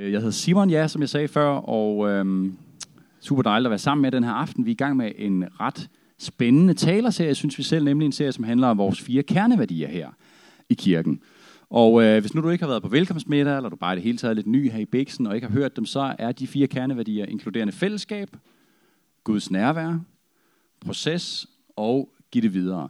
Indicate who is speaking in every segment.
Speaker 1: Øh, jeg hedder Simon, ja, som jeg sagde før, og øhm, super dejligt at være sammen med den her aften. Vi er i gang med en ret spændende talerserie, synes vi selv, nemlig en serie, som handler om vores fire kerneværdier her i kirken. Og øh, hvis nu du ikke har været på velkomstmiddag, eller du bare er det hele taget lidt ny her i Bæksen, og ikke har hørt dem, så er de fire kerneværdier inkluderende fællesskab, Guds nærvær, proces og give det videre.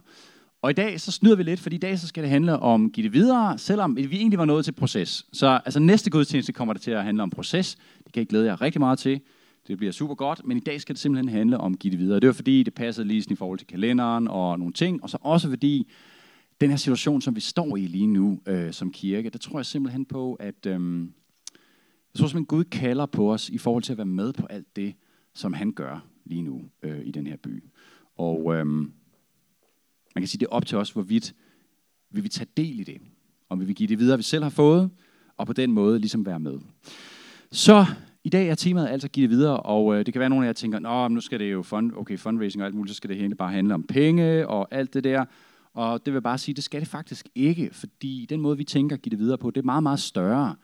Speaker 1: Og i dag så snyder vi lidt, fordi i dag så skal det handle om give det videre, selvom vi egentlig var nået til proces. Så altså næste gudstjeneste kommer det til at handle om proces. Det kan jeg glæde jer rigtig meget til. Det bliver super godt, men i dag skal det simpelthen handle om give det videre. Det var fordi, det passede lige sådan i forhold til kalenderen og nogle ting, og så også fordi, den her situation, som vi står i lige nu øh, som kirke, der tror jeg simpelthen på, at øh, jeg tror simpelthen, Gud kalder på os i forhold til at være med på alt det, som han gør lige nu øh, i den her by. Og øh, man kan sige, det er op til os, hvorvidt vil vi tage del i det. Om vi vil give det videre, vi selv har fået, og på den måde ligesom være med. Så i dag er temaet altså at give det videre, og øh, det kan være, at nogle af jer tænker, Nå, nu skal det jo fund, okay, fundraising og alt muligt, så skal det hele bare handle om penge og alt det der. Og det vil bare sige, det skal det faktisk ikke, fordi den måde, vi tænker at give det videre på, det er meget, meget større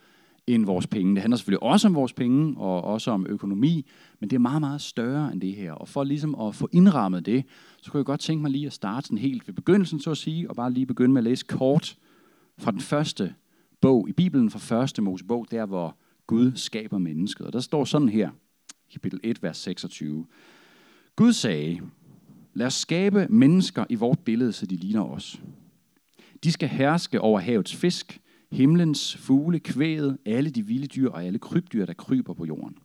Speaker 1: end vores penge. Det handler selvfølgelig også om vores penge, og også om økonomi, men det er meget, meget større end det her. Og for ligesom at få indrammet det, så kunne jeg godt tænke mig lige at starte sådan helt ved begyndelsen, så at sige, og bare lige begynde med at læse kort fra den første bog i Bibelen, fra første Mosebog, der hvor Gud skaber mennesket. Og der står sådan her, kapitel 1, vers 26. Gud sagde, lad os skabe mennesker i vort billede, så de ligner os. De skal herske over havets fisk, himlens fugle, kvæget, alle de vilde dyr og alle krybdyr, der kryber på jorden.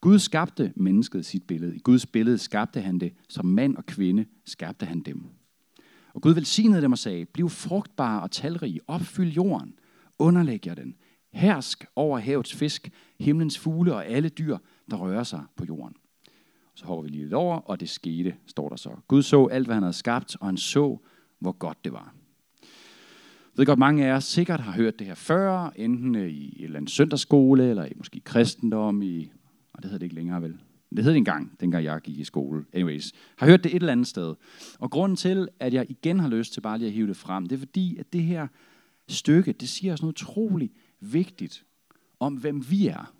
Speaker 1: Gud skabte mennesket sit billede. I Guds billede skabte han det. Som mand og kvinde skabte han dem. Og Gud velsignede dem og sagde, bliv frugtbare og talrige, opfyld jorden, underlæg jer den, hersk over havets fisk, himlens fugle og alle dyr, der rører sig på jorden. Så hopper vi lige lidt over, og det skete, står der så. Gud så alt, hvad han havde skabt, og han så, hvor godt det var. Jeg ved godt, mange af jer sikkert har hørt det her før, enten øh, i en eller anden søndagsskole, eller i måske kristendom, i, og det hedder det ikke længere vel. Det hed det engang, dengang jeg gik i skole. Anyways, har hørt det et eller andet sted. Og grunden til, at jeg igen har lyst til bare lige at hive det frem, det er fordi, at det her stykke, det siger os noget utroligt vigtigt om, hvem vi er,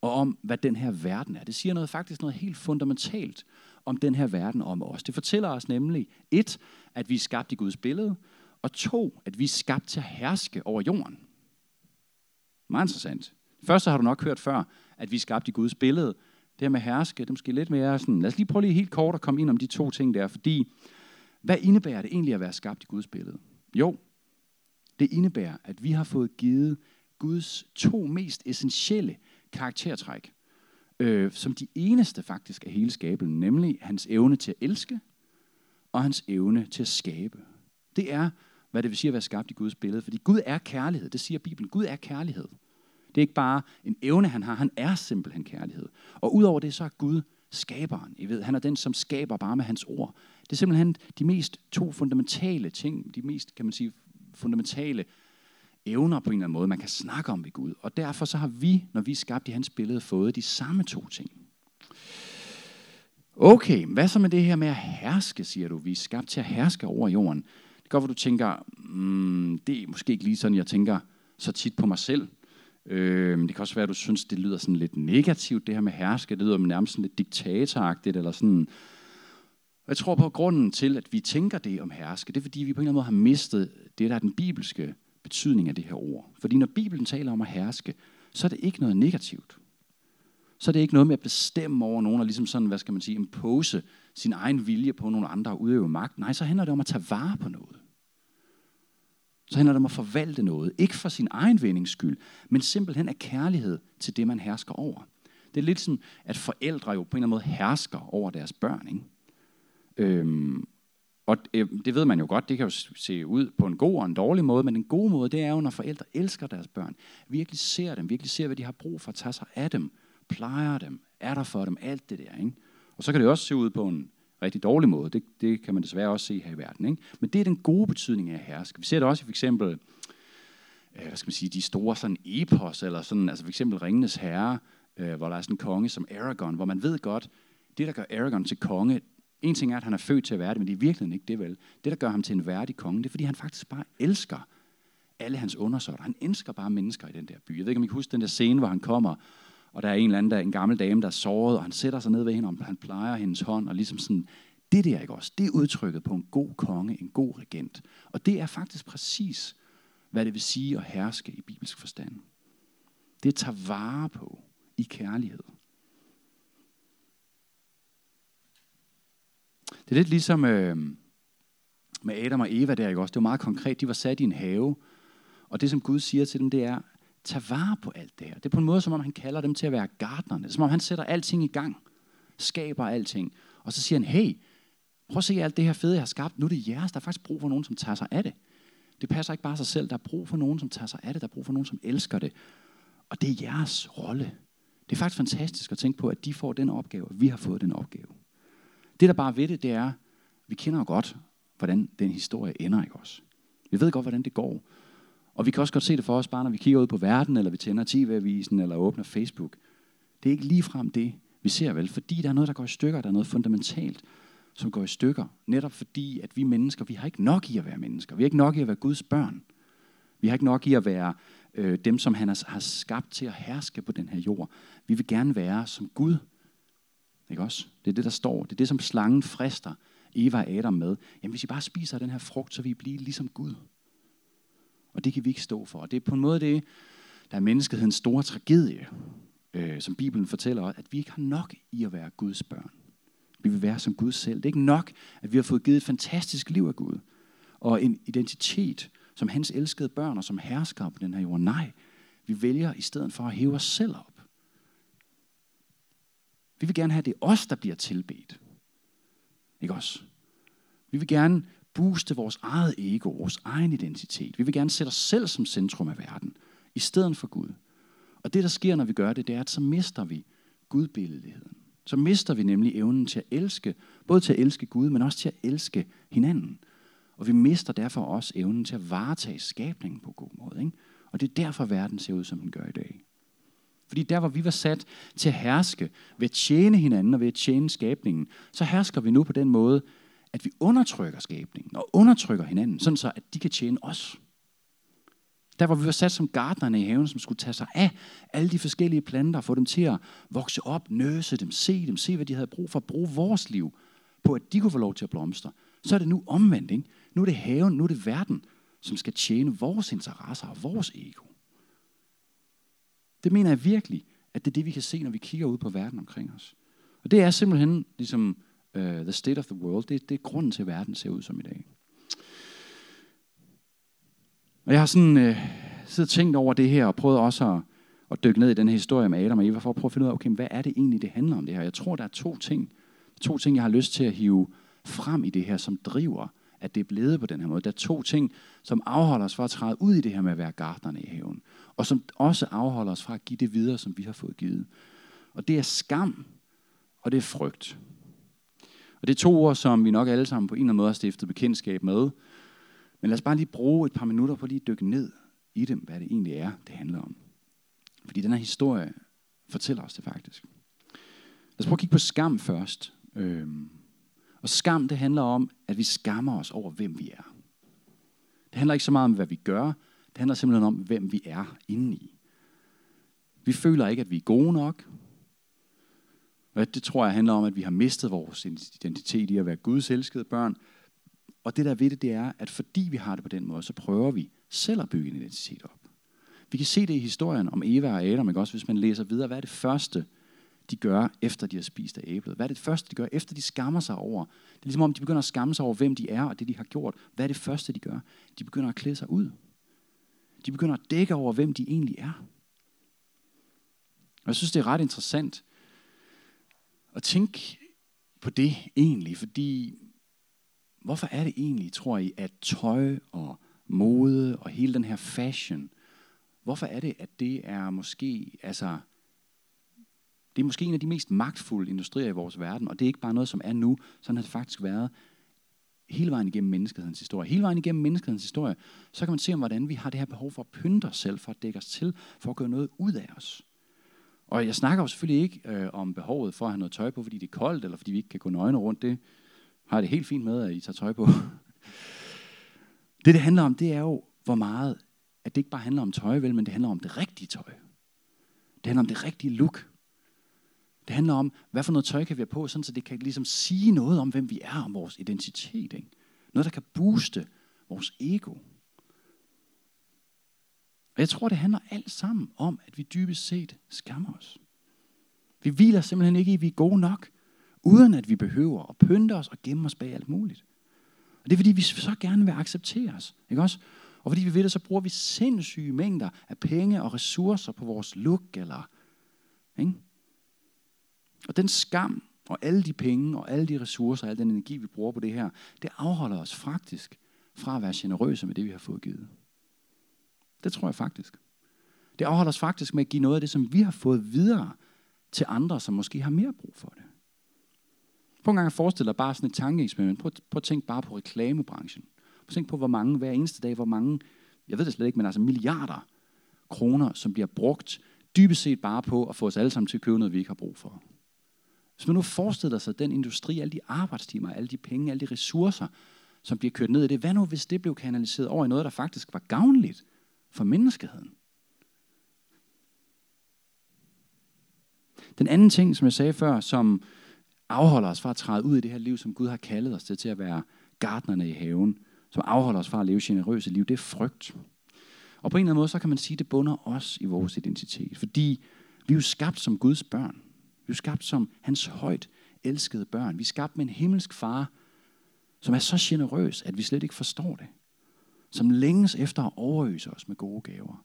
Speaker 1: og om, hvad den her verden er. Det siger noget faktisk noget helt fundamentalt om den her verden om os. Det fortæller os nemlig, et, at vi er skabt i Guds billede, og to, at vi er skabt til at herske over jorden. Meget interessant. Først så har du nok hørt før, at vi er skabt i Guds billede. Det her med herske, det er måske lidt mere sådan, lad os lige prøve lige helt kort at komme ind om de to ting der, fordi hvad indebærer det egentlig at være skabt i Guds billede? Jo, det indebærer, at vi har fået givet Guds to mest essentielle karaktertræk, øh, som de eneste faktisk af hele skabelsen, nemlig hans evne til at elske og hans evne til at skabe. Det er, hvad det vil sige at være skabt i Guds billede, fordi Gud er kærlighed, det siger Bibelen. Gud er kærlighed. Det er ikke bare en evne, han har, han er simpelthen kærlighed. Og udover det, så er Gud skaberen. I ved, han er den, som skaber bare med hans ord. Det er simpelthen de mest to fundamentale ting, de mest, kan man sige, fundamentale evner på en eller anden måde, man kan snakke om ved Gud. Og derfor så har vi, når vi er skabt i hans billede, fået de samme to ting. Okay, hvad så med det her med at herske, siger du? Vi er skabt til at herske over jorden. Det kan godt, du tænker, mm, det er måske ikke lige sådan, jeg tænker så tit på mig selv. Øh, det kan også være, at du synes, det lyder sådan lidt negativt, det her med herske. Det lyder nærmest sådan lidt diktatoragtigt, eller sådan. Jeg tror på, at grunden til, at vi tænker det om herske, det er, fordi vi på en eller anden måde har mistet det, der er den bibelske betydning af det her ord. Fordi når Bibelen taler om at herske, så er det ikke noget negativt. Så er det ikke noget med at bestemme over nogen, og ligesom sådan, hvad skal man sige, impose sin egen vilje på nogle andre og udøve magt. Nej, så handler det om at tage vare på noget. Så handler det om at forvalte noget. Ikke for sin egen vindings skyld, men simpelthen af kærlighed til det, man hersker over. Det er lidt sådan, at forældre jo på en eller anden måde hersker over deres børn. Ikke? Øhm, og øh, det ved man jo godt, det kan jo se ud på en god og en dårlig måde, men en god måde, det er jo, når forældre elsker deres børn, virkelig ser dem, virkelig ser, hvad de har brug for at tage sig af dem, plejer dem, er der for dem, alt det der. Ikke? Og så kan det også se ud på en rigtig dårlig måde. Det, det kan man desværre også se her i verden. Ikke? Men det er den gode betydning af at herske. Vi ser det også i for eksempel, øh, hvad skal man sige, de store sådan epos, eller sådan, altså for eksempel Ringenes Herre, øh, hvor der er sådan en konge som Aragorn, hvor man ved godt, det der gør Aragorn til konge, en ting er, at han er født til at være det, men det er virkelig ikke det vel. Det, der gør ham til en værdig konge, det er, fordi han faktisk bare elsker alle hans undersåtter. Han elsker bare mennesker i den der by. Jeg ved ikke, om I kan huske den der scene, hvor han kommer, og der er en eller anden, der, en gammel dame, der er såret, og han sætter sig ned ved hende, og han plejer hendes hånd, og ligesom sådan, det der, ikke også, det er udtrykket på en god konge, en god regent. Og det er faktisk præcis, hvad det vil sige at herske i bibelsk forstand. Det tager vare på i kærlighed. Det er lidt ligesom øh, med Adam og Eva der, ikke også? Det var meget konkret. De var sat i en have, og det som Gud siger til dem, det er, tage vare på alt det her. Det er på en måde, som om han kalder dem til at være gardnerne. Som om han sætter alting i gang, skaber alting. Og så siger han, hey, prøv at se alt det her fede, jeg har skabt. Nu er det jeres. Der er faktisk brug for nogen, som tager sig af det. Det passer ikke bare sig selv. Der er brug for nogen, som tager sig af det. Der er brug for nogen, som elsker det. Og det er jeres rolle. Det er faktisk fantastisk at tænke på, at de får den opgave, og vi har fået den opgave. Det, der bare ved det, det er, vi kender jo godt, hvordan den historie ender, ikke også? Vi ved godt, hvordan det går. Og vi kan også godt se det for os, bare når vi kigger ud på verden, eller vi tænder TV-avisen, eller åbner Facebook. Det er ikke ligefrem det, vi ser vel, fordi der er noget, der går i stykker, der er noget fundamentalt, som går i stykker. Netop fordi, at vi mennesker, vi har ikke nok i at være mennesker. Vi har ikke nok i at være Guds børn. Vi har ikke nok i at være øh, dem, som han har skabt til at herske på den her jord. Vi vil gerne være som Gud. Ikke også? Det er det, der står. Det er det, som slangen frister Eva og Adam med. Jamen, hvis I bare spiser den her frugt, så vil I blive ligesom Gud. Og det kan vi ikke stå for. Og det er på en måde det, der er menneskehedens store tragedie, øh, som Bibelen fortæller os, at vi ikke har nok i at være Guds børn. Vi vil være som Gud selv. Det er ikke nok, at vi har fået givet et fantastisk liv af Gud, og en identitet som hans elskede børn og som herskere på den her jord. Nej, vi vælger i stedet for at hæve os selv op. Vi vil gerne have, det er os, der bliver tilbedt. Ikke os? Vi vil gerne booste vores eget ego, vores egen identitet. Vi vil gerne sætte os selv som centrum af verden, i stedet for Gud. Og det, der sker, når vi gør det, det er, at så mister vi gudbilledigheden. Så mister vi nemlig evnen til at elske, både til at elske Gud, men også til at elske hinanden. Og vi mister derfor også evnen til at varetage skabningen på god måde. Ikke? Og det er derfor, verden ser ud, som den gør i dag. Fordi der, hvor vi var sat til at herske ved at tjene hinanden og ved at tjene skabningen, så hersker vi nu på den måde, at vi undertrykker skabningen og undertrykker hinanden, sådan så at de kan tjene os. Der hvor vi var sat som gardnerne i haven, som skulle tage sig af alle de forskellige planter, få dem til at vokse op, nøse dem, se dem, se hvad de havde brug for, bruge vores liv på, at de kunne få lov til at blomstre. Så er det nu omvendt. Ikke? Nu er det haven, nu er det verden, som skal tjene vores interesser og vores ego. Det mener jeg virkelig, at det er det, vi kan se, når vi kigger ud på verden omkring os. Og det er simpelthen ligesom uh, the state of the world. Det, det er grunden til, at verden ser ud som i dag. Og jeg har sådan uh, siddet og tænkt over det her, og prøvet også at, at dykke ned i den her historie med Adam og Eva, for at prøve at finde ud af, okay, hvad er det egentlig, det handler om det her? Jeg tror, der er to ting. To ting, jeg har lyst til at hive frem i det her, som driver, at det er blevet på den her måde. Der er to ting, som afholder os fra at træde ud i det her med at være gardnerne i haven, og som også afholder os fra at give det videre, som vi har fået givet. Og det er skam, og det er frygt. Og det er to ord, som vi nok alle sammen på en eller anden måde har stiftet bekendtskab med. Men lad os bare lige bruge et par minutter på lige at dykke ned i dem, hvad det egentlig er, det handler om. Fordi den her historie fortæller os det faktisk. Lad os prøve at kigge på skam først. Øhm, og skam, det handler om, at vi skammer os over, hvem vi er. Det handler ikke så meget om, hvad vi gør. Det handler simpelthen om, hvem vi er indeni. Vi føler ikke, at vi er gode nok. Og det tror jeg handler om, at vi har mistet vores identitet i at være Guds elskede børn. Og det der ved det, det er, at fordi vi har det på den måde, så prøver vi selv at bygge en identitet op. Vi kan se det i historien om Eva og Adam, ikke? også hvis man læser videre. Hvad er det første, de gør, efter de har spist af æblet? Hvad er det første, de gør, efter de skammer sig over? Det er ligesom om, de begynder at skamme sig over, hvem de er og det, de har gjort. Hvad er det første, de gør? De begynder at klæde sig ud. De begynder at dække over, hvem de egentlig er. Og jeg synes, det er ret interessant og tænke på det egentlig, fordi hvorfor er det egentlig, tror I, at tøj og mode og hele den her fashion, hvorfor er det, at det er måske, altså det er måske en af de mest magtfulde industrier i vores verden, og det er ikke bare noget, som er nu, sådan har det faktisk været hele vejen igennem menneskehedens historie. Hele vejen igennem menneskehedens historie, så kan man se om, hvordan vi har det her behov for at pynte os selv, for at dække os til, for at gøre noget ud af os. Og jeg snakker jo selvfølgelig ikke øh, om behovet for at have noget tøj på, fordi det er koldt, eller fordi vi ikke kan gå nøgne rundt. Det har det helt fint med, at I tager tøj på. Det, det handler om, det er jo, hvor meget at det ikke bare handler om tøj, vel, men det handler om det rigtige tøj. Det handler om det rigtige look. Det handler om, hvad for noget tøj kan vi have på, sådan så det kan ligesom sige noget om, hvem vi er, om vores identitet. Ikke? Noget, der kan booste vores ego. Og jeg tror, det handler alt sammen om, at vi dybest set skammer os. Vi hviler simpelthen ikke i, at vi er gode nok, uden at vi behøver at pynte os og gemme os bag alt muligt. Og det er fordi, vi så gerne vil acceptere os. Ikke også? Og fordi vi ved det, så bruger vi sindssyge mængder af penge og ressourcer på vores look. Eller, ikke? Og den skam og alle de penge og alle de ressourcer og al den energi, vi bruger på det her, det afholder os faktisk fra at være generøse med det, vi har fået givet. Det tror jeg faktisk. Det afholder os faktisk med at give noget af det, som vi har fået videre til andre, som måske har mere brug for det. Prøv en gang at forestille dig bare sådan et tankeeksperiment. Prøv, prøv at tænke bare på reklamebranchen. Prøv at tænke på, hvor mange hver eneste dag, hvor mange, jeg ved det slet ikke, men altså milliarder kroner, som bliver brugt dybest set bare på at få os alle sammen til at købe noget, vi ikke har brug for. Hvis man nu forestiller sig den industri, alle de arbejdstimer, alle de penge, alle de ressourcer, som bliver kørt ned i det, hvad nu hvis det blev kanaliseret over i noget, der faktisk var gavnligt for menneskeheden? Den anden ting, som jeg sagde før, som afholder os fra at træde ud i det her liv, som Gud har kaldet os til, til at være gardnerne i haven, som afholder os fra at leve generøse liv, det er frygt. Og på en eller anden måde, så kan man sige, at det bunder os i vores identitet. Fordi vi er jo skabt som Guds børn. Vi er jo skabt som hans højt elskede børn. Vi er skabt med en himmelsk far, som er så generøs, at vi slet ikke forstår det. Som længes efter at overøse os med gode gaver.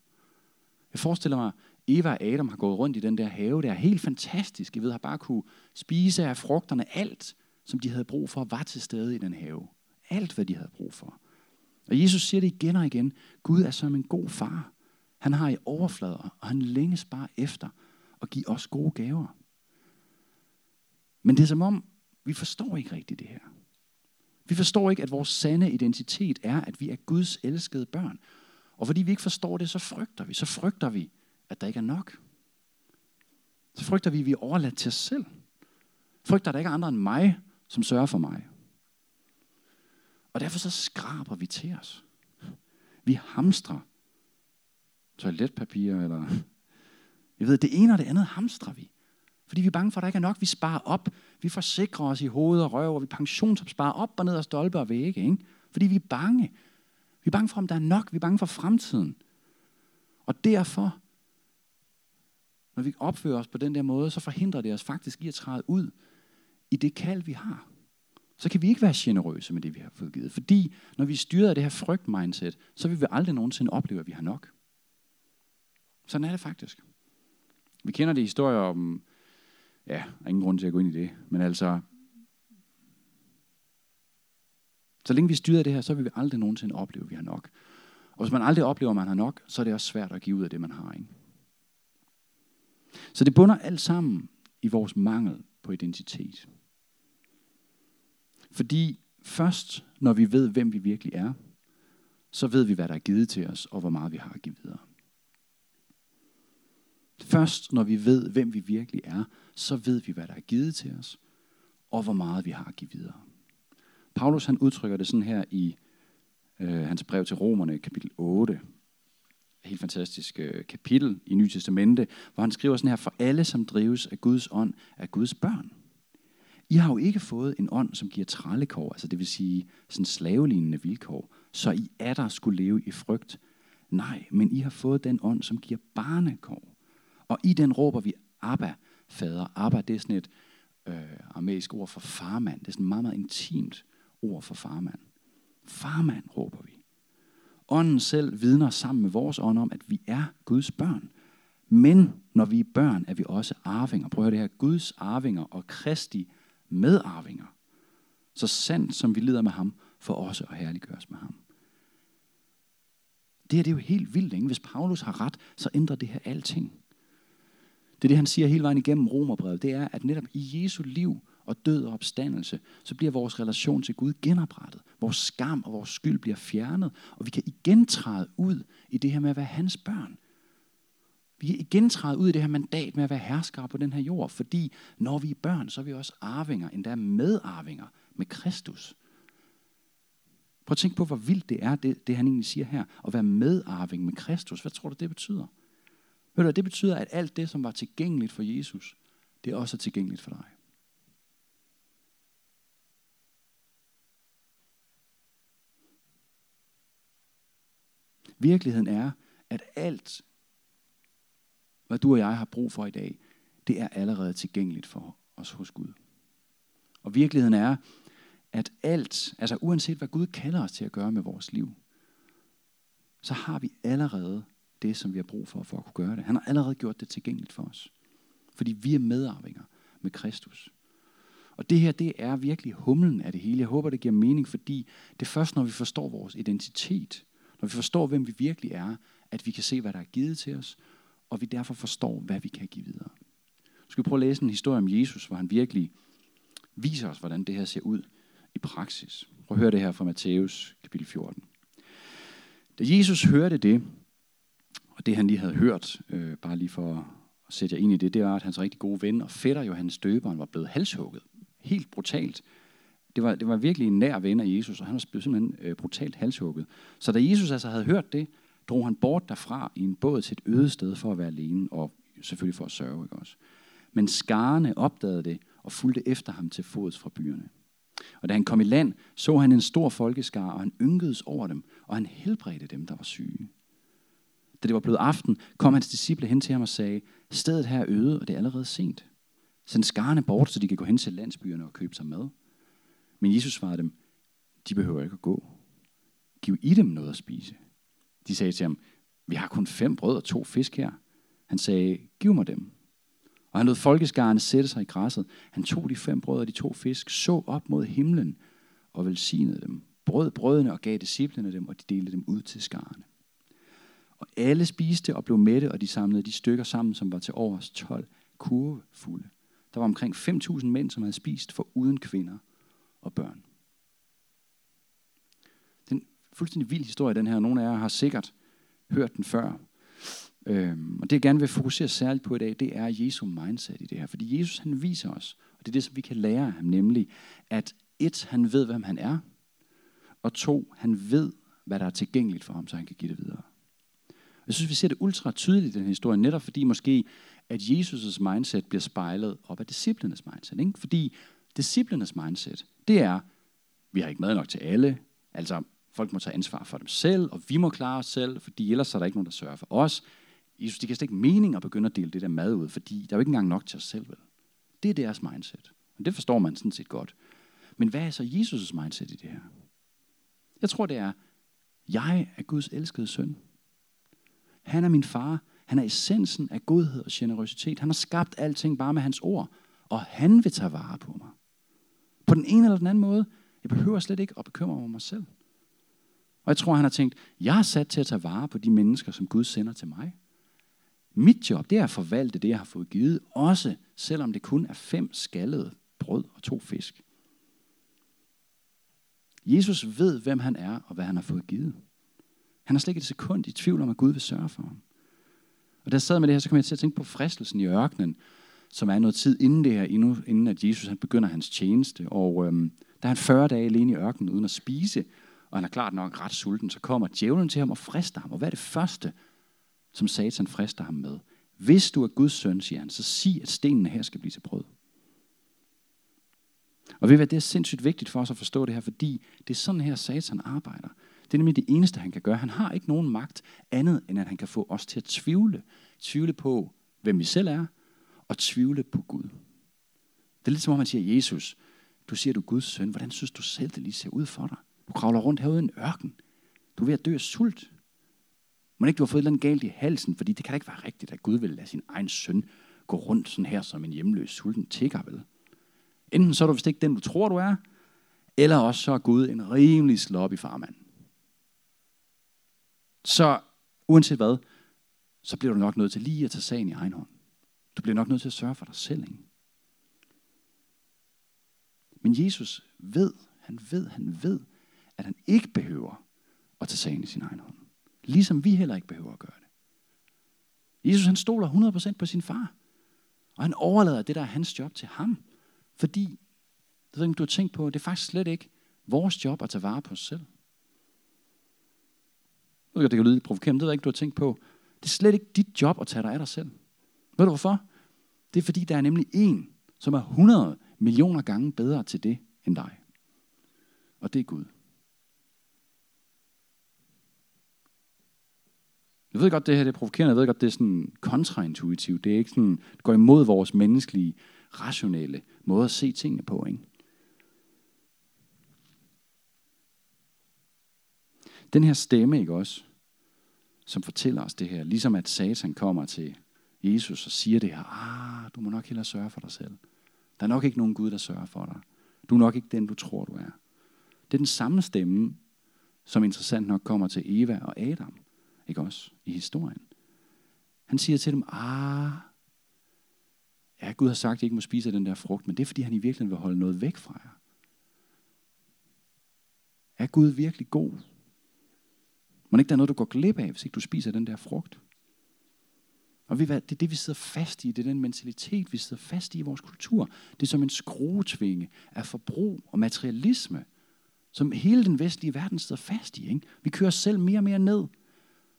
Speaker 1: Jeg forestiller mig, Eva og Adam har gået rundt i den der have, der er helt fantastisk. I ved, har bare kunne spise af frugterne. Alt, som de havde brug for, var til stede i den have. Alt, hvad de havde brug for. Og Jesus siger det igen og igen. Gud er som en god far. Han har i overflader, og han længes bare efter at give os gode gaver. Men det er som om, vi forstår ikke rigtigt det her. Vi forstår ikke, at vores sande identitet er, at vi er Guds elskede børn. Og fordi vi ikke forstår det, så frygter vi. Så frygter vi, at der ikke er nok. Så frygter vi, at vi er overladt til os selv. Frygter, at der ikke er andre end mig, som sørger for mig. Og derfor så skraber vi til os. Vi hamstrer toiletpapir, eller jeg ved, det ene og det andet hamstrer vi. Fordi vi er bange for, at der ikke er nok. Vi sparer op. Vi forsikrer os i hoved og røv, og vi pensionsopsparer op og ned og stolpe og vægge. Ikke? Fordi vi er bange. Vi er bange for, om der er nok. Vi er bange for fremtiden. Og derfor, når vi opfører os på den der måde, så forhindrer det os faktisk i at træde ud i det kald, vi har. Så kan vi ikke være generøse med det, vi har fået givet. Fordi når vi styrer af det her frygt-mindset, så vil vi aldrig nogensinde opleve, at vi har nok. Sådan er det faktisk. Vi kender det historier om, ja, der er ingen grund til at gå ind i det, men altså, så længe vi styrer det her, så vil vi aldrig nogensinde opleve, at vi har nok. Og hvis man aldrig oplever, at man har nok, så er det også svært at give ud af det, man har. Ikke? Så det bunder alt sammen i vores mangel på identitet. Fordi først når vi ved, hvem vi virkelig er, så ved vi, hvad der er givet til os, og hvor meget vi har at give videre. Først når vi ved, hvem vi virkelig er, så ved vi, hvad der er givet til os, og hvor meget vi har at give videre. Paulus han udtrykker det sådan her i øh, hans brev til romerne, kapitel 8. Helt fantastisk øh, kapitel i Nye Testamente, hvor han skriver sådan her, for alle, som drives af Guds ånd, er Guds børn. I har jo ikke fået en ånd, som giver trallekår, altså det vil sige sådan slavelignende vilkår, så I er der skulle leve i frygt. Nej, men I har fået den ånd, som giver barnekår. Og i den råber vi Abba, fader. Abba, det er sådan et øh, armæisk ord for farmand. Det er sådan meget, meget intimt ord for farmand. Farmand råber vi. Ånden selv vidner sammen med vores ånd om, at vi er Guds børn. Men når vi er børn, er vi også arvinger. Prøv at høre det her. Guds arvinger og Kristi medarvinger. Så sandt som vi lider med ham, for også at herliggøres med ham. Det her det er jo helt vildt. Ikke? Hvis Paulus har ret, så ændrer det her alting. Det er det, han siger hele vejen igennem Romerbrevet. Det er, at netop i Jesu liv og død og opstandelse, så bliver vores relation til Gud genoprettet. Vores skam og vores skyld bliver fjernet, og vi kan igen træde ud i det her med at være hans børn. Vi kan igen træde ud i det her mandat med at være herskere på den her jord, fordi når vi er børn, så er vi også arvinger, endda medarvinger med Kristus. Prøv at tænke på, hvor vildt det er, det, det han egentlig siger her. At være medarving med Kristus. Hvad tror du, det betyder? Hør du det betyder, at alt det, som var tilgængeligt for Jesus, det er også tilgængeligt for dig. Virkeligheden er, at alt, hvad du og jeg har brug for i dag, det er allerede tilgængeligt for os hos Gud. Og virkeligheden er, at alt, altså uanset hvad Gud kalder os til at gøre med vores liv, så har vi allerede det, som vi har brug for, for at kunne gøre det. Han har allerede gjort det tilgængeligt for os. Fordi vi er medarvinger med Kristus. Og det her, det er virkelig humlen af det hele. Jeg håber, det giver mening, fordi det er først, når vi forstår vores identitet, når vi forstår, hvem vi virkelig er, at vi kan se, hvad der er givet til os, og vi derfor forstår, hvad vi kan give videre. Nu skal vi prøve at læse en historie om Jesus, hvor han virkelig viser os, hvordan det her ser ud i praksis. Prøv at høre det her fra Matthæus kapitel 14. Da Jesus hørte det, og det han lige havde hørt, øh, bare lige for at sætte jer ind i det, det var, at hans rigtig gode ven og fætter Johannes Døberen var blevet halshugget. Helt brutalt. Det var, det var virkelig en nær ven af Jesus, og han var blevet simpelthen øh, brutalt halshugget. Så da Jesus altså havde hørt det, drog han bort derfra i en båd til et øde sted for at være alene, og selvfølgelig for at sørge. Ikke også? Men skarne opdagede det og fulgte efter ham til fods fra byerne. Og da han kom i land, så han en stor folkeskar, og han ynkedes over dem, og han helbredte dem, der var syge. Da det var blevet aften, kom hans disciple hen til ham og sagde, stedet her er øde, og det er allerede sent. Send skarne bort, så de kan gå hen til landsbyerne og købe sig mad. Men Jesus svarede dem, de behøver ikke at gå. Giv i dem noget at spise. De sagde til ham, vi har kun fem brød og to fisk her. Han sagde, giv mig dem. Og han lod folkeskarne sætte sig i græsset. Han tog de fem brød og de to fisk, så op mod himlen og velsignede dem. Brød brødene og gav disciplene dem, og de delte dem ud til skarne. Og alle spiste og blev mætte, og de samlede de stykker sammen, som var til overs 12 kurvefulde. Der var omkring 5.000 mænd, som havde spist for uden kvinder og børn. Den fuldstændig vild historie, den her. Nogle af jer har sikkert hørt den før. Øhm, og det jeg gerne vil fokusere særligt på i dag, det er Jesu mindset i det her. Fordi Jesus han viser os, og det er det, som vi kan lære af ham, nemlig at et, han ved, hvem han er, og to, han ved, hvad der er tilgængeligt for ham, så han kan give det videre. Jeg synes, vi ser det ultra tydeligt i den historie, netop fordi måske, at Jesus' mindset bliver spejlet op af disciplernes mindset. Ikke? Fordi disciplernes mindset, det er, vi har ikke mad nok til alle, altså folk må tage ansvar for dem selv, og vi må klare os selv, fordi ellers er der ikke nogen, der sørger for os. Jesus, det kan slet ikke mening at begynde at dele det der mad ud, fordi der er jo ikke engang nok til os selv, vel? Det er deres mindset. Og det forstår man sådan set godt. Men hvad er så Jesus' mindset i det her? Jeg tror, det er, jeg er Guds elskede søn. Han er min far. Han er essensen af godhed og generøsitet. Han har skabt alting bare med hans ord. Og han vil tage vare på mig. På den ene eller den anden måde. Jeg behøver slet ikke at bekymre mig om mig selv. Og jeg tror, han har tænkt, jeg er sat til at tage vare på de mennesker, som Gud sender til mig. Mit job, det er at forvalte det, jeg har fået givet, også selvom det kun er fem skallede brød og to fisk. Jesus ved, hvem han er og hvad han har fået givet. Han har slet ikke et sekund i tvivl om, at Gud vil sørge for ham. Og da jeg sad med det her, så kom jeg til at tænke på fristelsen i ørkenen, som er noget tid inden det her, inden at Jesus han begynder hans tjeneste. Og øhm, der er han 40 dage alene i ørkenen uden at spise, og han er klart nok ret sulten, så kommer djævlen til ham og frister ham. Og hvad er det første, som Satan frister ham med? Hvis du er Guds søn, siger han, så sig, at stenene her skal blive til brød. Og ved hvad, det er sindssygt vigtigt for os at forstå det her, fordi det er sådan her, Satan arbejder. Det er nemlig det eneste, han kan gøre. Han har ikke nogen magt andet, end at han kan få os til at tvivle. Tvivle på, hvem vi selv er, og tvivle på Gud. Det er lidt som om, man siger, Jesus, du siger, du er Guds søn. Hvordan synes du selv, det lige ser ud for dig? Du kravler rundt herude i en ørken. Du er ved at dø af sult. Men ikke du har fået et eller andet galt i halsen, fordi det kan da ikke være rigtigt, at Gud vil lade sin egen søn gå rundt sådan her som en hjemløs sulten tigger, vel? Enten så er du vist ikke den, du tror, du er, eller også så er Gud en rimelig slop i farmand. Så uanset hvad, så bliver du nok nødt til lige at tage sagen i egen hånd. Du bliver nok nødt til at sørge for dig selv. Ikke? Men Jesus ved, han ved, han ved, at han ikke behøver at tage sagen i sin egen hånd. Ligesom vi heller ikke behøver at gøre det. Jesus han stoler 100% på sin far. Og han overlader det, der er hans job til ham. Fordi, det ved ikke, du har tænkt på, det er faktisk slet ikke vores job at tage vare på os selv. Det kan lyde lidt provokerende, det ved jeg ikke, du har tænkt på. Det er slet ikke dit job at tage dig af dig selv. Ved du hvorfor? Det er fordi, der er nemlig en, som er 100 millioner gange bedre til det end dig. Og det er Gud. Jeg ved godt, det her det er provokerende. Jeg ved godt, det er sådan kontraintuitivt. Det er ikke sådan, det går imod vores menneskelige, rationelle måde at se tingene på. Ikke? Den her stemme, ikke også, som fortæller os det her, ligesom at Satan kommer til Jesus og siger det her, ah, du må nok hellere sørge for dig selv. Der er nok ikke nogen Gud, der sørger for dig. Du er nok ikke den, du tror, du er. Det er den samme stemme, som interessant nok kommer til Eva og Adam, ikke også, i historien. Han siger til dem, ah, ja, Gud har sagt, at I ikke må spise af den der frugt, men det er, fordi han i virkeligheden vil holde noget væk fra jer. Er Gud virkelig god? Må ikke der er noget, du går glip af, hvis ikke du spiser den der frugt? Og det er det, vi sidder fast i. Det er den mentalitet, vi sidder fast i i vores kultur. Det er som en skruetvinge af forbrug og materialisme, som hele den vestlige verden sidder fast i. Ikke? Vi kører selv mere og mere ned.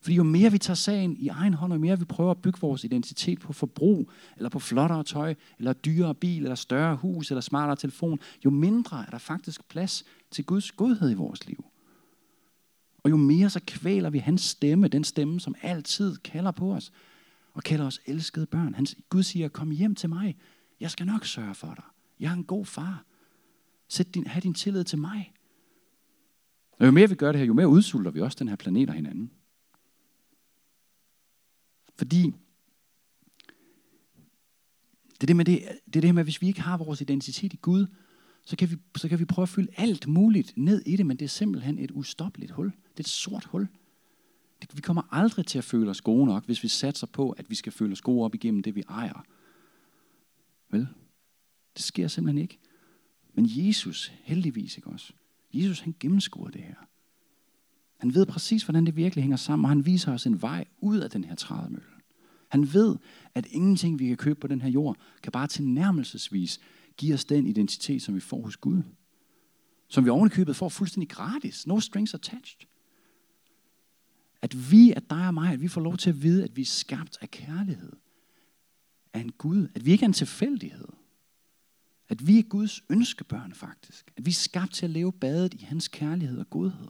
Speaker 1: Fordi jo mere vi tager sagen i egen hånd, og jo mere vi prøver at bygge vores identitet på forbrug, eller på flottere tøj, eller dyrere bil, eller større hus, eller smartere telefon, jo mindre er der faktisk plads til Guds godhed i vores liv. Og jo mere så kvæler vi hans stemme, den stemme, som altid kalder på os, og kalder os elskede børn. Hans, Gud siger, kom hjem til mig. Jeg skal nok sørge for dig. Jeg er en god far. Sæt din, have din tillid til mig. Og jo mere vi gør det her, jo mere udsulter vi også den her planet og hinanden. Fordi det er det, med det, det er det med, at hvis vi ikke har vores identitet i Gud, så kan, vi, så kan vi prøve at fylde alt muligt ned i det, men det er simpelthen et ustoppeligt hul. Det er et sort hul. Vi kommer aldrig til at føle os gode nok, hvis vi satser på, at vi skal føle os gode op igennem det, vi ejer. Vel? Det sker simpelthen ikke. Men Jesus, heldigvis ikke også, Jesus han gennemskuer det her. Han ved præcis, hvordan det virkelig hænger sammen, og han viser os en vej ud af den her trædemølle. Han ved, at ingenting, vi kan købe på den her jord, kan bare tilnærmelsesvis give os den identitet, som vi får hos Gud. Som vi ovenikøbet får fuldstændig gratis. No strings attached. At vi, at dig og mig, at vi får lov til at vide, at vi er skabt af kærlighed. Af en Gud. At vi ikke er en tilfældighed. At vi er Guds ønskebørn faktisk. At vi er skabt til at leve badet i hans kærlighed og godhed.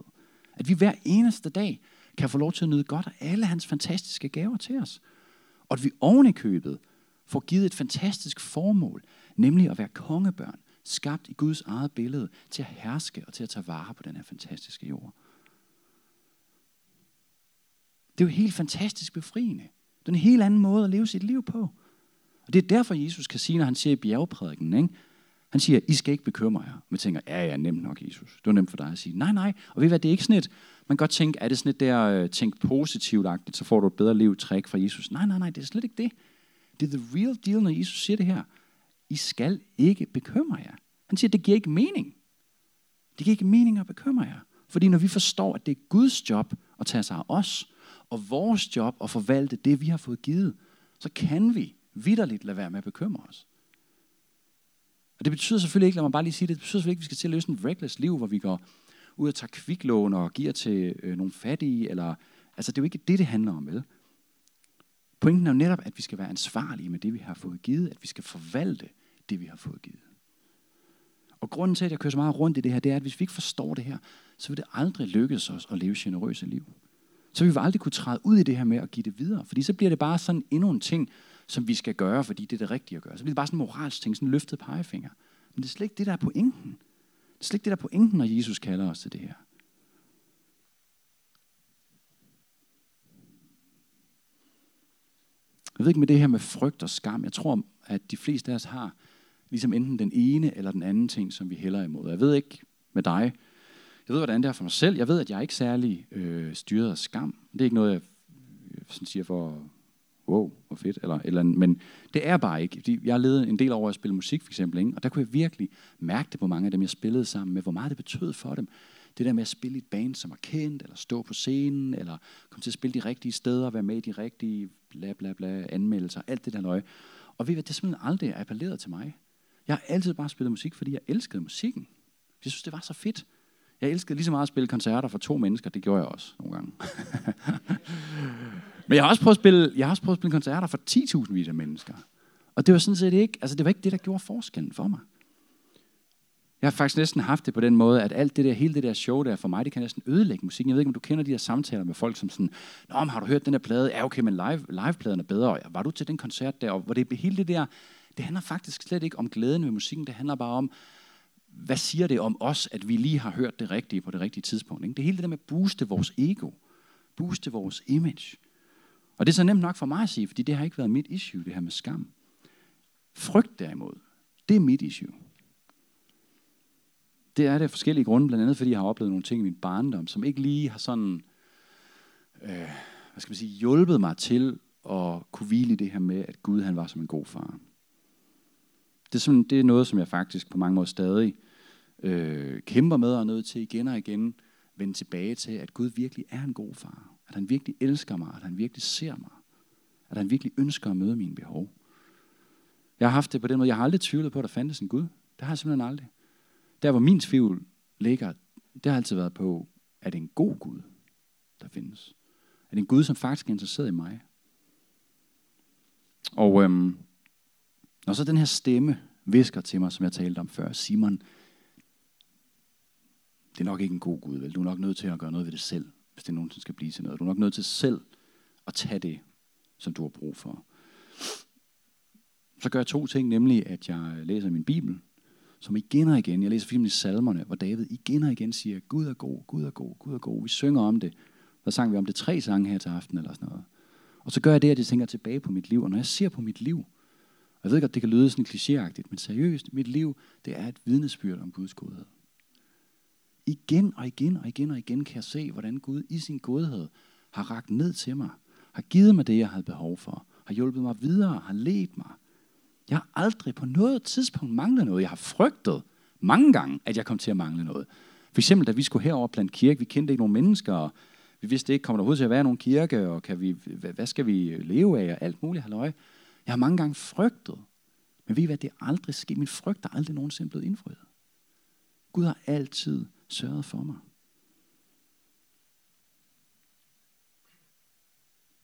Speaker 1: At vi hver eneste dag kan få lov til at nyde godt af alle hans fantastiske gaver til os. Og at vi oven i købet får givet et fantastisk formål, nemlig at være kongebørn, skabt i Guds eget billede, til at herske og til at tage vare på den her fantastiske jord. Det er jo helt fantastisk befriende. Det er en helt anden måde at leve sit liv på. Og det er derfor, Jesus kan sige, når han siger i bjergprædiken, ikke? han siger, I skal ikke bekymre jer. Man tænker, ja, ja, nemt nok, Jesus. Det var nemt for dig at sige, nej, nej. Og ved I hvad, det er ikke sådan et, man kan godt tænke, er det sådan et der, øh, tænk positivt så får du et bedre liv træk fra Jesus. Nej, nej, nej, det er slet ikke det. Det er the real deal, når Jesus siger det her. I skal ikke bekymre jer. Han siger, det giver ikke mening. Det giver ikke mening at bekymre jer. Fordi når vi forstår, at det er Guds job at tage sig af os, og vores job at forvalte det, vi har fået givet, så kan vi vidderligt lade være med at bekymre os. Og det betyder selvfølgelig ikke, lad mig bare lige sige det, det betyder selvfølgelig ikke, at vi skal til at løse en reckless liv, hvor vi går ud og tager kviklån og giver til øh, nogle fattige, eller, altså det er jo ikke det, det handler om, vel? Pointen er jo netop, at vi skal være ansvarlige med det, vi har fået givet, at vi skal forvalte det, vi har fået givet. Og grunden til, at jeg kører så meget rundt i det her, det er, at hvis vi ikke forstår det her, så vil det aldrig lykkes os at leve generøse liv. Så vil vi aldrig kunne træde ud i det her med at give det videre. Fordi så bliver det bare sådan endnu en ting, som vi skal gøre, fordi det er det rigtige at gøre. Så bliver det bare sådan en moralsk ting, sådan en løftet pegefinger. Men det er slet ikke det, der er pointen. Det er slet ikke det, der er pointen, når Jesus kalder os til det her. Jeg ved ikke med det her med frygt og skam. Jeg tror, at de fleste af os har ligesom enten den ene eller den anden ting, som vi hælder imod. Jeg ved ikke med dig. Jeg ved, hvordan det er for mig selv. Jeg ved, at jeg er ikke særlig øh, styret af skam. Det er ikke noget, jeg øh, sådan siger for, wow, hvor fedt. Eller, eller, men det er bare ikke. Fordi jeg har levet en del over at spille musik, for eksempel. Ikke? Og der kunne jeg virkelig mærke det på mange af dem, jeg spillede sammen med, hvor meget det betød for dem. Det der med at spille i et band, som er kendt, eller stå på scenen, eller komme til at spille de rigtige steder, være med i de rigtige bla bla bla anmeldelser, alt det der løg. Og ved I hvad, det er simpelthen aldrig appelleret til mig. Jeg har altid bare spillet musik, fordi jeg elskede musikken. Jeg synes, det var så fedt. Jeg elskede lige så meget at spille koncerter for to mennesker. Det gjorde jeg også nogle gange. Men jeg har også prøvet at spille, jeg har også prøvet at spille koncerter for 10.000 vis af mennesker. Og det var sådan set ikke, altså det var ikke det, der gjorde forskellen for mig. Jeg har faktisk næsten haft det på den måde, at alt det der, hele det der show der for mig, det kan næsten ødelægge musikken. Jeg ved ikke, om du kender de der samtaler med folk, som sådan, Nå, men har du hørt den der plade? Ja, okay, men live, livepladen er bedre. Var du til den koncert der? Og hvor det hele det der, det handler faktisk slet ikke om glæden ved musikken. Det handler bare om, hvad siger det om os, at vi lige har hørt det rigtige på det rigtige tidspunkt. Ikke? Det hele det der med at booste vores ego. Booste vores image. Og det er så nemt nok for mig at sige, fordi det har ikke været mit issue, det her med skam. Frygt derimod, det er mit issue. Det er det af forskellige grunde, blandt andet fordi jeg har oplevet nogle ting i min barndom, som ikke lige har sådan, øh, hvad skal man sige, hjulpet mig til at kunne hvile i det her med, at Gud han var som en god far. Det er, sådan, det er noget, som jeg faktisk på mange måder stadig øh, kæmper med og er nødt til igen og igen vende tilbage til, at Gud virkelig er en god far. At han virkelig elsker mig, at han virkelig ser mig. At han virkelig ønsker at møde mine behov. Jeg har haft det på den måde, jeg har aldrig tvivlet på, at der fandtes en Gud. Det har jeg simpelthen aldrig. Der hvor min tvivl ligger, det har altid været på, at det er en god Gud, der findes. At det er en Gud, som faktisk er interesseret i mig. Og øhm, når så den her stemme visker til mig, som jeg talte om før, Simon, det er nok ikke en god Gud, vel? Du er nok nødt til at gøre noget ved det selv, hvis det nogensinde skal blive til noget. Du er nok nødt til selv at tage det, som du har brug for. Så gør jeg to ting, nemlig at jeg læser min Bibel, som igen og igen, jeg læser filmen i salmerne, hvor David igen og igen siger, Gud er god, Gud er god, Gud er god. Vi synger om det. Der sang vi om det tre sange her til aften eller sådan noget. Og så gør jeg det, at jeg tænker tilbage på mit liv. Og når jeg ser på mit liv, og jeg ved godt, det kan lyde sådan klichéagtigt, men seriøst, mit liv, det er et vidnesbyrd om Guds godhed. Igen og igen og igen og igen kan jeg se, hvordan Gud i sin godhed har ragt ned til mig, har givet mig det, jeg havde behov for, har hjulpet mig videre, har ledt mig, jeg har aldrig på noget tidspunkt manglet noget. Jeg har frygtet mange gange, at jeg kom til at mangle noget. For eksempel, da vi skulle herover blandt kirke, vi kendte ikke nogen mennesker, og vi vidste ikke, kommer der overhovedet til at være nogen kirke, og kan vi, hvad skal vi leve af, og alt muligt halløj. Jeg har mange gange frygtet. Men ved I hvad, det er aldrig sket. Min frygt er aldrig nogensinde blevet indfriet. Gud har altid sørget for mig.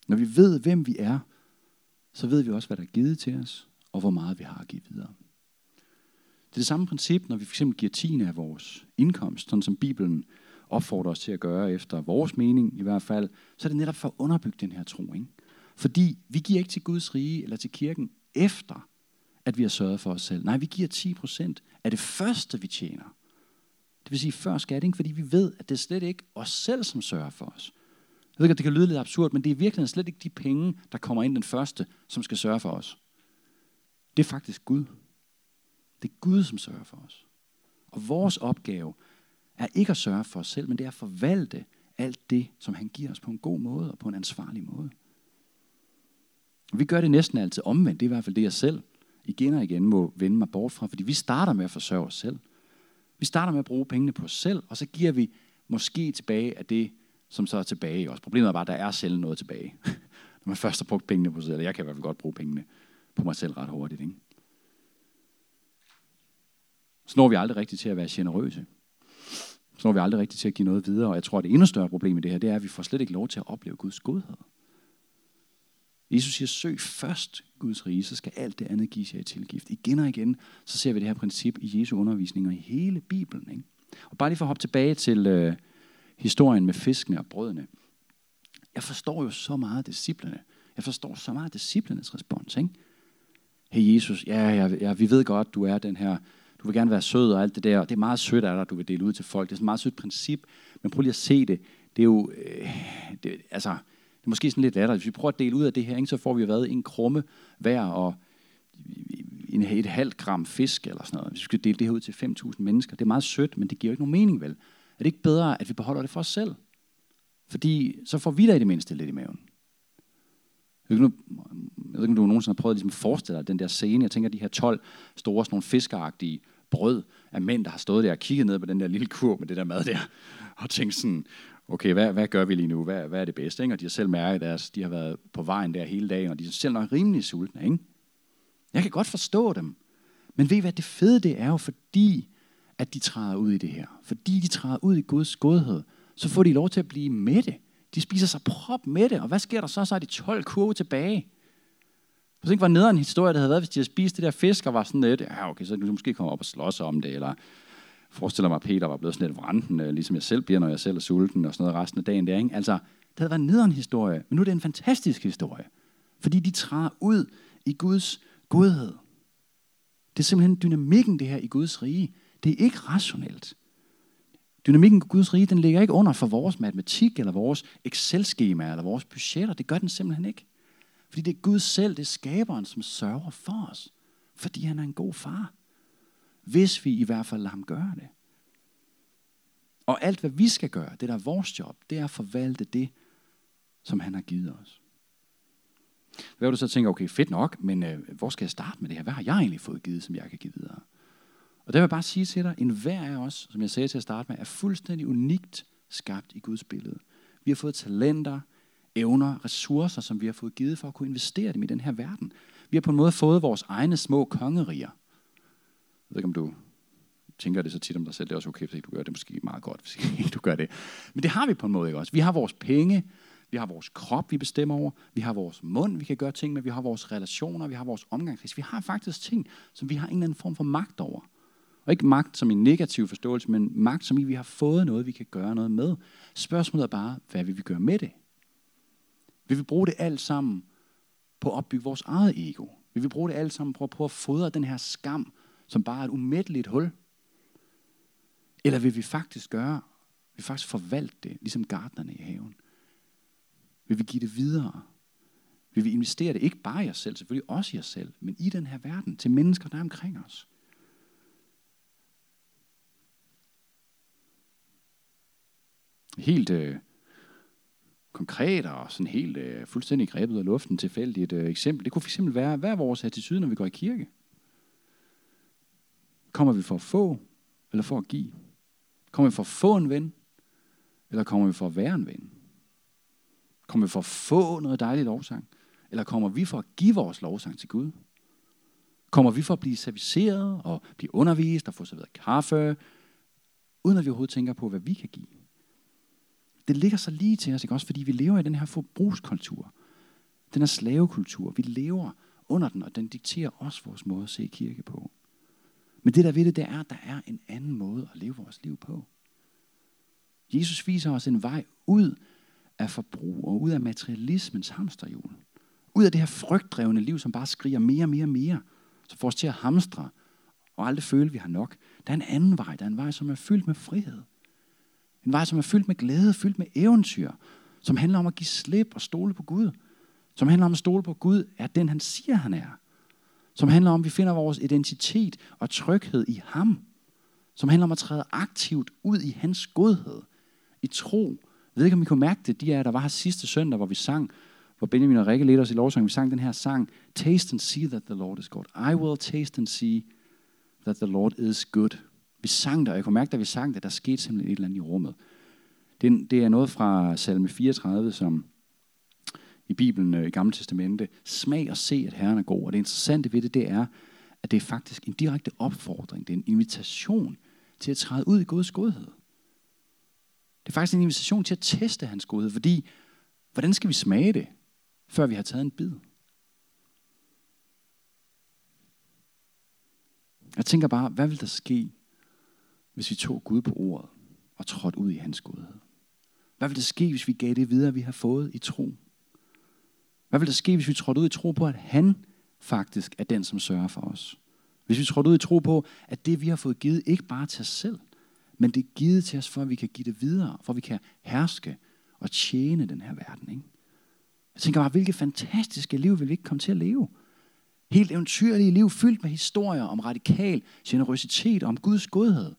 Speaker 1: Når vi ved, hvem vi er, så ved vi også, hvad der er givet til os og hvor meget vi har at give videre. Det er det samme princip, når vi fx giver tiende af vores indkomst, sådan som Bibelen opfordrer os til at gøre efter vores mening i hvert fald, så er det netop for at underbygge den her tro. Ikke? Fordi vi giver ikke til Guds rige eller til kirken efter, at vi har sørget for os selv. Nej, vi giver 10 procent af det første, vi tjener. Det vil sige før skat, ikke? fordi vi ved, at det er slet ikke os selv, som sørger for os. Jeg ved ikke, at det kan lyde lidt absurd, men det er virkelig slet ikke de penge, der kommer ind den første, som skal sørge for os. Det er faktisk Gud. Det er Gud, som sørger for os. Og vores opgave er ikke at sørge for os selv, men det er at forvalte alt det, som han giver os på en god måde og på en ansvarlig måde. Vi gør det næsten altid omvendt. Det er i hvert fald det, jeg selv igen og igen må vende mig bort fra, fordi vi starter med at forsørge os selv. Vi starter med at bruge pengene på os selv, og så giver vi måske tilbage af det, som så er tilbage i os. Problemet er bare, at der er selv noget tilbage. Når man først har brugt pengene på sig selv. Jeg kan i hvert fald godt bruge pengene på mig selv ret hurtigt. Ikke? Så når vi aldrig rigtigt til at være generøse. Så når vi aldrig rigtigt til at give noget videre. Og jeg tror, at det endnu større problem i det her, det er, at vi får slet ikke lov til at opleve Guds godhed. Jesus siger, søg først Guds rige, så skal alt det andet gives jer i tilgift. Igen og igen, så ser vi det her princip i Jesu undervisninger i hele Bibelen. Ikke? Og bare lige for at hoppe tilbage til øh, historien med fiskene og brødene. Jeg forstår jo så meget disciplene. Jeg forstår så meget disciplenes respons. Ikke? hey Jesus, ja, ja, ja, vi ved godt, du er den her, du vil gerne være sød og alt det der, og det er meget sødt af dig, du vil dele ud til folk, det er sådan et meget sødt princip, men prøv lige at se det, det er jo, øh, det, altså, det er måske sådan lidt latterligt. Hvis vi prøver at dele ud af det her, ikke, så får vi været en krumme hver og en, et halvt gram fisk eller sådan noget. Hvis vi skal dele det her ud til 5.000 mennesker, det er meget sødt, men det giver jo ikke nogen mening vel. Er det ikke bedre, at vi beholder det for os selv? Fordi så får vi da i det mindste lidt i maven. Jeg ved ikke, om du nogensinde har prøvet at ligesom forestille dig den der scene. Jeg tænker, de her 12 store, sådan nogle fiskeragtige brød af mænd, der har stået der og kigget ned på den der lille kurv med det der mad der, og tænkt sådan, okay, hvad, hvad gør vi lige nu? Hvad, hvad er det bedste? Ikke? Og de har selv mærket, at de har været på vejen der hele dagen, og de er selv nok rimelig sultne. Ikke? Jeg kan godt forstå dem. Men ved I hvad, det fede det er jo fordi, at de træder ud i det her. Fordi de træder ud i Guds godhed, så får de lov til at blive med det. De spiser sig prop med det, og hvad sker der så? Så er de 12 kurve tilbage. Hvis ikke var nederen historie, der havde været, hvis de havde spist det der fisk, og var sådan lidt, ja okay, så du måske komme op og slås om det, eller forestiller mig, at Peter var blevet sådan lidt vranden, øh, ligesom jeg selv bliver, når jeg selv er sulten, og sådan noget resten af dagen der, ikke? Altså, det havde været nederen historie, men nu er det en fantastisk historie. Fordi de træder ud i Guds godhed. Det er simpelthen dynamikken, det her i Guds rige. Det er ikke rationelt. Dynamikken i Guds rige, den ligger ikke under for vores matematik, eller vores Excel-skema, eller vores budgetter. Det gør den simpelthen ikke. Fordi det er Gud selv, det er skaberen, som sørger for os. Fordi han er en god far. Hvis vi i hvert fald lader ham gøre det. Og alt, hvad vi skal gøre, det der er vores job, det er at forvalte det, som han har givet os. Hvad vil du så tænke, okay, fedt nok, men øh, hvor skal jeg starte med det her? Hvad har jeg egentlig fået givet, som jeg kan give videre? Og der vil jeg bare sige til dig, en hver af os, som jeg sagde til at starte med, er fuldstændig unikt skabt i Guds billede. Vi har fået talenter, evner, ressourcer, som vi har fået givet for at kunne investere dem i den her verden. Vi har på en måde fået vores egne små kongeriger. Jeg ved ikke, om du tænker det så tit om dig selv. Det er også okay, hvis du gør det måske meget godt, hvis ikke du gør det. Men det har vi på en måde ikke også. Vi har vores penge, vi har vores krop, vi bestemmer over, vi har vores mund, vi kan gøre ting med, vi har vores relationer, vi har vores omgangskreds. Vi har faktisk ting, som vi har en eller anden form for magt over. Og ikke magt som en negativ forståelse, men magt som i, vi har fået noget, vi kan gøre noget med. Spørgsmålet er bare, hvad vil vi gøre med det? Vil vi bruge det alt sammen på at opbygge vores eget ego? Vil vi bruge det alt sammen på at prøve at fodre den her skam, som bare er et umætteligt hul? Eller vil vi faktisk gøre, vil vi faktisk forvalte det, ligesom gardnerne i haven? Vil vi give det videre? Vil vi investere det ikke bare i os selv, selvfølgelig også i os selv, men i den her verden, til mennesker, der er omkring os? Helt øh, konkret og sådan helt øh, fuldstændig grebet af luften tilfældigt øh, eksempel. Det kunne fx være, hvad er vores attitude, når vi går i kirke? Kommer vi for at få, eller for at give? Kommer vi for at få en ven, eller kommer vi for at være en ven? Kommer vi for at få noget dejligt lovsang, eller kommer vi for at give vores lovsang til Gud? Kommer vi for at blive serviceret og blive undervist og få serveret kaffe, uden at vi overhovedet tænker på, hvad vi kan give? Det ligger så lige til os, ikke også? Fordi vi lever i den her forbrugskultur. Den her slavekultur. Vi lever under den, og den dikterer også vores måde at se kirke på. Men det der ved det, det er, at der er en anden måde at leve vores liv på. Jesus viser os en vej ud af forbrug og ud af materialismens hamsterhjul. Ud af det her frygtdrevne liv, som bare skriger mere og mere og mere. Så får os til at hamstre og aldrig føle, at vi har nok. Der er en anden vej. Der er en vej, som er fyldt med frihed. En vej, som er fyldt med glæde, fyldt med eventyr, som handler om at give slip og stole på Gud. Som handler om at stole på, Gud er den, han siger, han er. Som handler om, at vi finder vores identitet og tryghed i ham. Som handler om at træde aktivt ud i hans godhed. I tro. Jeg ved ikke, om I kunne mærke det, de er der var her sidste søndag, hvor vi sang, hvor Benjamin og Rikke ledte os i lovsang, vi sang den her sang, Taste and see that the Lord is good. I will taste and see that the Lord is good. Vi sang der, og jeg kunne mærke, da vi sang det, der skete simpelthen et eller andet i rummet. Det, det er noget fra salme 34, som i Bibelen øh, i Gamle Testamente. Smag og se, at Herren er god. Og det interessante ved det, det er, at det er faktisk en direkte opfordring. Det er en invitation til at træde ud i Guds godhed. Det er faktisk en invitation til at teste hans godhed, fordi hvordan skal vi smage det, før vi har taget en bid? Jeg tænker bare, hvad vil der ske, hvis vi tog Gud på ordet og trådte ud i hans godhed? Hvad vil der ske, hvis vi gav det videre, vi har fået i tro? Hvad vil der ske, hvis vi trådte ud i tro på, at han faktisk er den, som sørger for os? Hvis vi trådte ud i tro på, at det, vi har fået givet, ikke bare til os selv, men det er givet til os, for at vi kan give det videre, for at vi kan herske og tjene den her verden. Ikke? Jeg tænker bare, hvilket fantastiske liv vil vi ikke komme til at leve? Helt eventyrlige liv, fyldt med historier om radikal generøsitet og om Guds godhed.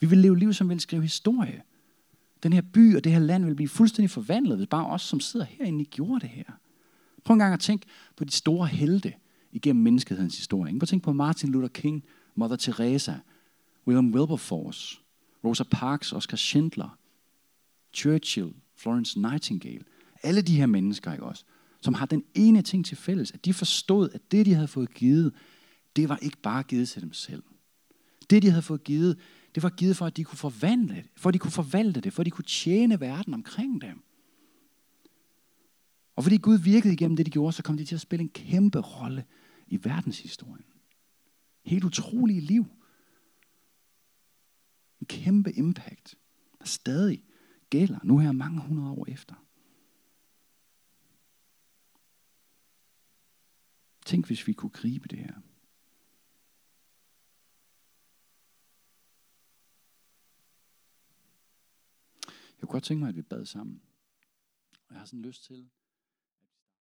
Speaker 1: Vi vil leve liv, som vil skrive historie. Den her by og det her land vil blive fuldstændig forvandlet, hvis bare os, som sidder herinde, gjorde det her. Prøv en gang at tænke på de store helte igennem menneskehedens historie. Prøv at tænke på Martin Luther King, Mother Teresa, William Wilberforce, Rosa Parks, Oscar Schindler, Churchill, Florence Nightingale. Alle de her mennesker, ikke også? Som har den ene ting til fælles, at de forstod, at det, de havde fået givet, det var ikke bare givet til dem selv. Det, de havde fået givet, Det var givet for, at de kunne forvandle det, for at de kunne forvalte det, for at de kunne tjene verden omkring dem. Og fordi Gud virkede igennem det, de gjorde, så kom de til at spille en kæmpe rolle i verdenshistorien. Helt utrolige liv. En kæmpe impact, der stadig gælder nu her mange hundrede år efter. Tænk, hvis vi kunne gribe det her. Jeg kunne godt tænke mig, at vi bad sammen. Og jeg har sådan lyst til,